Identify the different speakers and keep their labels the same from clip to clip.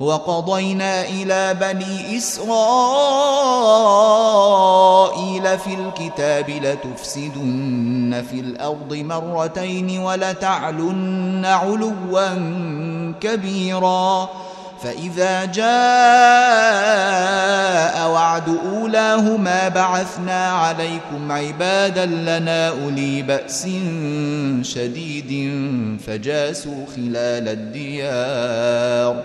Speaker 1: وقضينا إلى بني إسرائيل في الكتاب لتفسدن في الأرض مرتين ولتعلن علوا كبيرا فإذا جاء وعد أولاهما بعثنا عليكم عبادا لنا أولي بأس شديد فجاسوا خلال الديار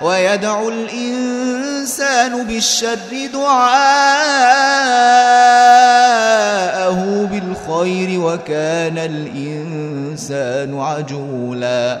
Speaker 1: ويدعو الإنسان بالشر دعاءه بالخير وكان الإنسان عجولاً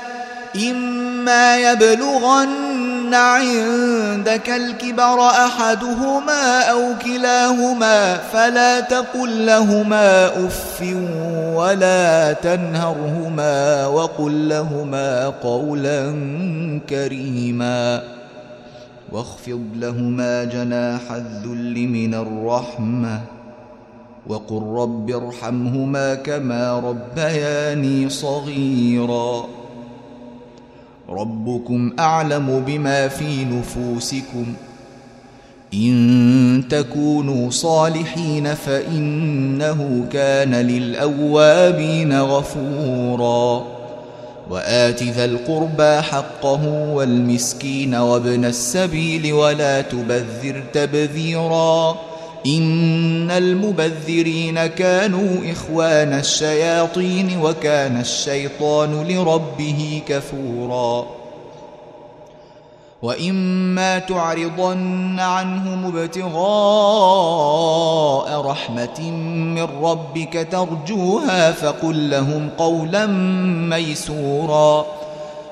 Speaker 1: إما يبلغن عندك الكبر أحدهما أو كلاهما فلا تقل لهما أف ولا تنهرهما وقل لهما قولا كريما واخفض لهما جناح الذل من الرحمه وقل رب ارحمهما كما ربياني صغيرا ربكم اعلم بما في نفوسكم ان تكونوا صالحين فانه كان للاوابين غفورا وات ذا القربى حقه والمسكين وابن السبيل ولا تبذر تبذيرا ان المبذرين كانوا اخوان الشياطين وكان الشيطان لربه كفورا واما تعرضن عنهم ابتغاء رحمه من ربك ترجوها فقل لهم قولا ميسورا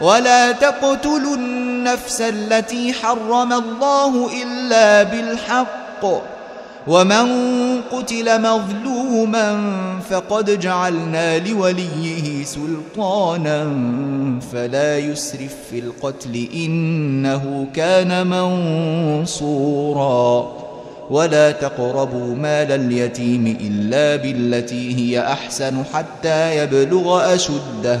Speaker 1: ولا تقتلوا النفس التي حرم الله إلا بالحق ومن قتل مظلوما فقد جعلنا لوليه سلطانا فلا يسرف في القتل إنه كان منصورا ولا تقربوا مال اليتيم إلا بالتي هي أحسن حتى يبلغ أشده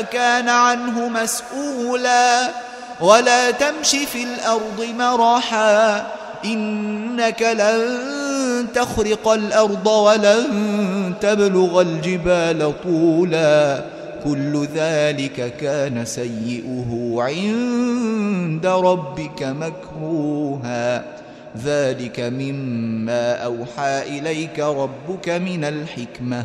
Speaker 1: كان عنه مسؤولا ولا تمش في الأرض مرحا إنك لن تخرق الأرض ولن تبلغ الجبال طولا كل ذلك كان سيئه عند ربك مكروها ذلك مما أوحى إليك ربك من الحكمة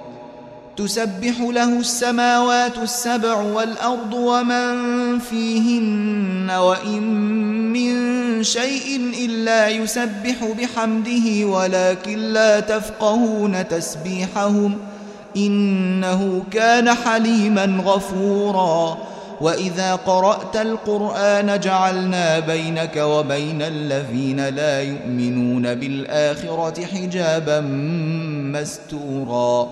Speaker 1: تسبح له السماوات السبع والأرض ومن فيهن وإن من شيء إلا يسبح بحمده ولكن لا تفقهون تسبيحهم إنه كان حليما غفورا وإذا قرأت القرآن جعلنا بينك وبين الذين لا يؤمنون بالآخرة حجابا مستورا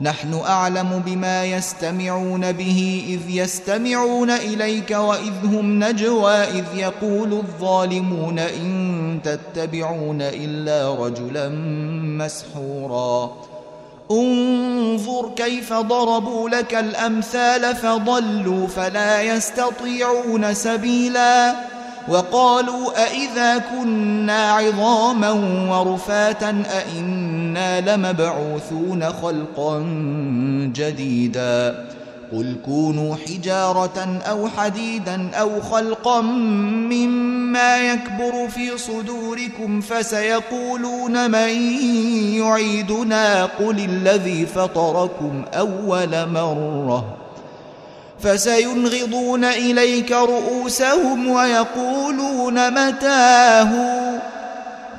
Speaker 1: نحن أعلم بما يستمعون به إذ يستمعون إليك وإذ هم نجوى إذ يقول الظالمون إن تتبعون إلا رجلا مسحورا انظر كيف ضربوا لك الأمثال فضلوا فلا يستطيعون سبيلا وقالوا أئذا كنا عظاما ورفاتا أئنا إنا لمبعوثون خلقا جديدا قل كونوا حجارة أو حديدا أو خلقا مما يكبر في صدوركم فسيقولون من يعيدنا قل الذي فطركم أول مرة فسينغضون إليك رؤوسهم ويقولون متاهوا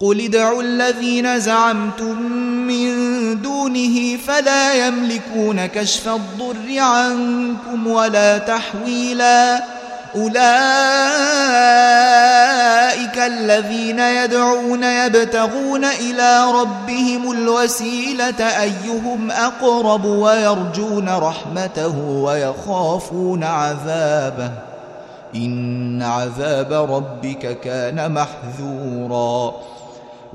Speaker 1: قل ادعوا الذين زعمتم من دونه فلا يملكون كشف الضر عنكم ولا تحويلا أولئك الذين يدعون يبتغون إلى ربهم الوسيلة أيهم أقرب ويرجون رحمته ويخافون عذابه إن عذاب ربك كان محذوراً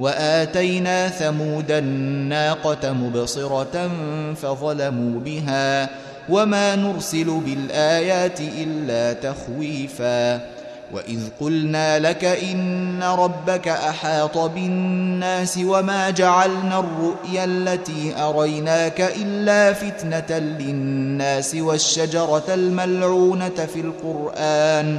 Speaker 1: واتينا ثمود الناقه مبصره فظلموا بها وما نرسل بالايات الا تخويفا واذ قلنا لك ان ربك احاط بالناس وما جعلنا الرؤيا التي اريناك الا فتنه للناس والشجره الملعونه في القران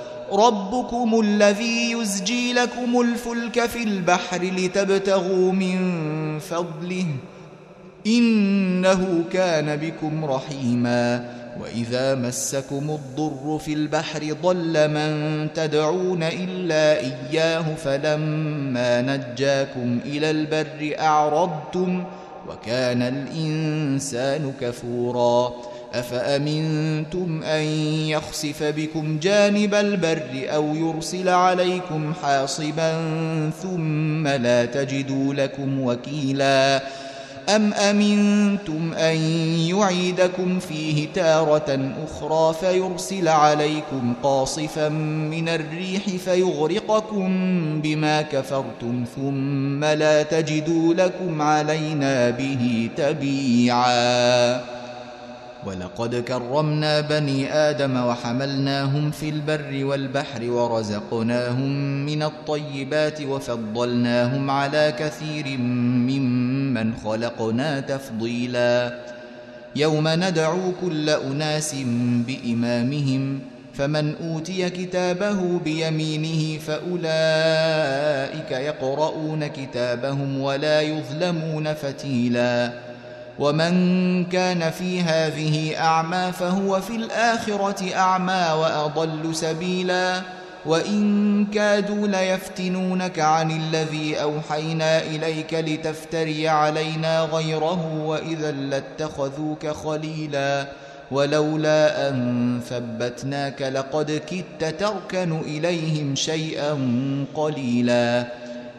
Speaker 1: ربكم الذي يزجي لكم الفلك في البحر لتبتغوا من فضله إنه كان بكم رحيما وإذا مسكم الضر في البحر ضل من تدعون إلا إياه فلما نجاكم إلى البر أعرضتم وكان الإنسان كفوراً أفأمنتم أن يخسف بكم جانب البر أو يرسل عليكم حاصبا ثم لا تجدوا لكم وكيلا أم أمنتم أن يعيدكم فيه تارة أخرى فيرسل عليكم قاصفا من الريح فيغرقكم بما كفرتم ثم لا تجدوا لكم علينا به تبيعاً ولقد كرمنا بني آدم وحملناهم في البر والبحر ورزقناهم من الطيبات وفضلناهم على كثير ممن خلقنا تفضيلا يوم ندعو كل أناس بإمامهم فمن أوتي كتابه بيمينه فأولئك يقرؤون كتابهم ولا يظلمون فتيلاً ومن كان في هذه أعمى فهو في الآخرة أعمى وأضل سبيلا وإن كادوا ليفتنونك عن الذي أوحينا إليك لتفتري علينا غيره وإذا لاتخذوك خليلا ولولا أن ثبتناك لقد كدت تركن إليهم شيئا قليلا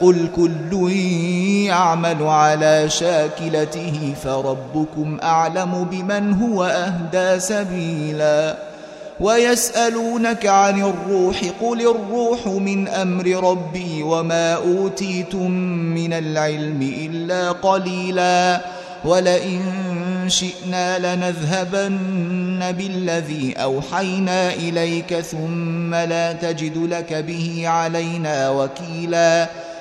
Speaker 1: قل كل يعمل على شاكلته فربكم اعلم بمن هو اهدى سبيلا ويسالونك عن الروح قل الروح من امر ربي وما اوتيتم من العلم الا قليلا ولئن شئنا لنذهبن بالذي اوحينا اليك ثم لا تجد لك به علينا وكيلا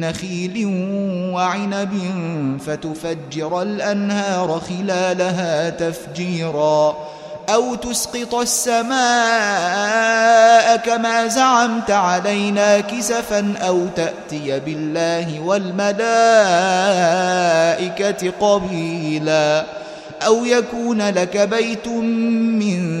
Speaker 1: نخيل وعنب فتفجر الأنهار خلالها تفجيرا أو تسقط السماء كما زعمت علينا كسفا أو تأتي بالله والملائكة قبيلا أو يكون لك بيت من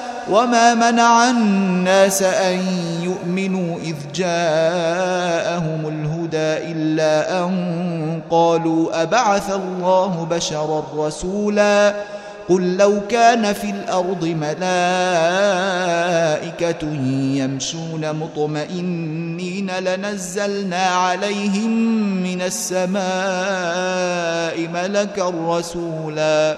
Speaker 1: وما منع الناس أن يؤمنوا إذ جاءهم الهدى إلا أن قالوا أبعث الله بشرا رسولا قل لو كان في الأرض ملائكة يمشون مطمئنين لنزلنا عليهم من السماء ملكا رسولا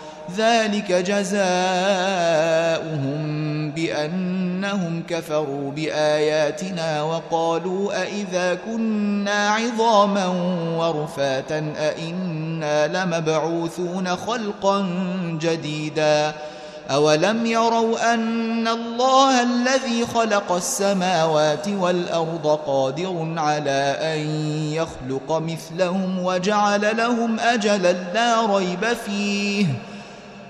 Speaker 1: ذلك جزاؤهم بأنهم كفروا بآياتنا وقالوا أإذا كنا عظاما ورفاتا أإنا لمبعوثون خلقا جديدا أولم يروا أن الله الذي خلق السماوات والأرض قادر على أن يخلق مثلهم وجعل لهم أجلا لا ريب فيه ۖ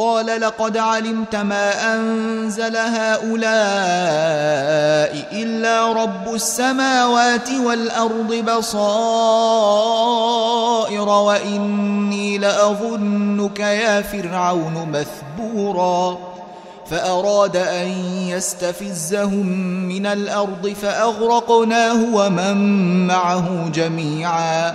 Speaker 1: قال لقد علمت ما أنزل هؤلاء إلا رب السماوات والأرض بصائر وإني لأظنك يا فرعون مثبورا فأراد أن يستفزهم من الأرض فأغرقناه ومن معه جميعاً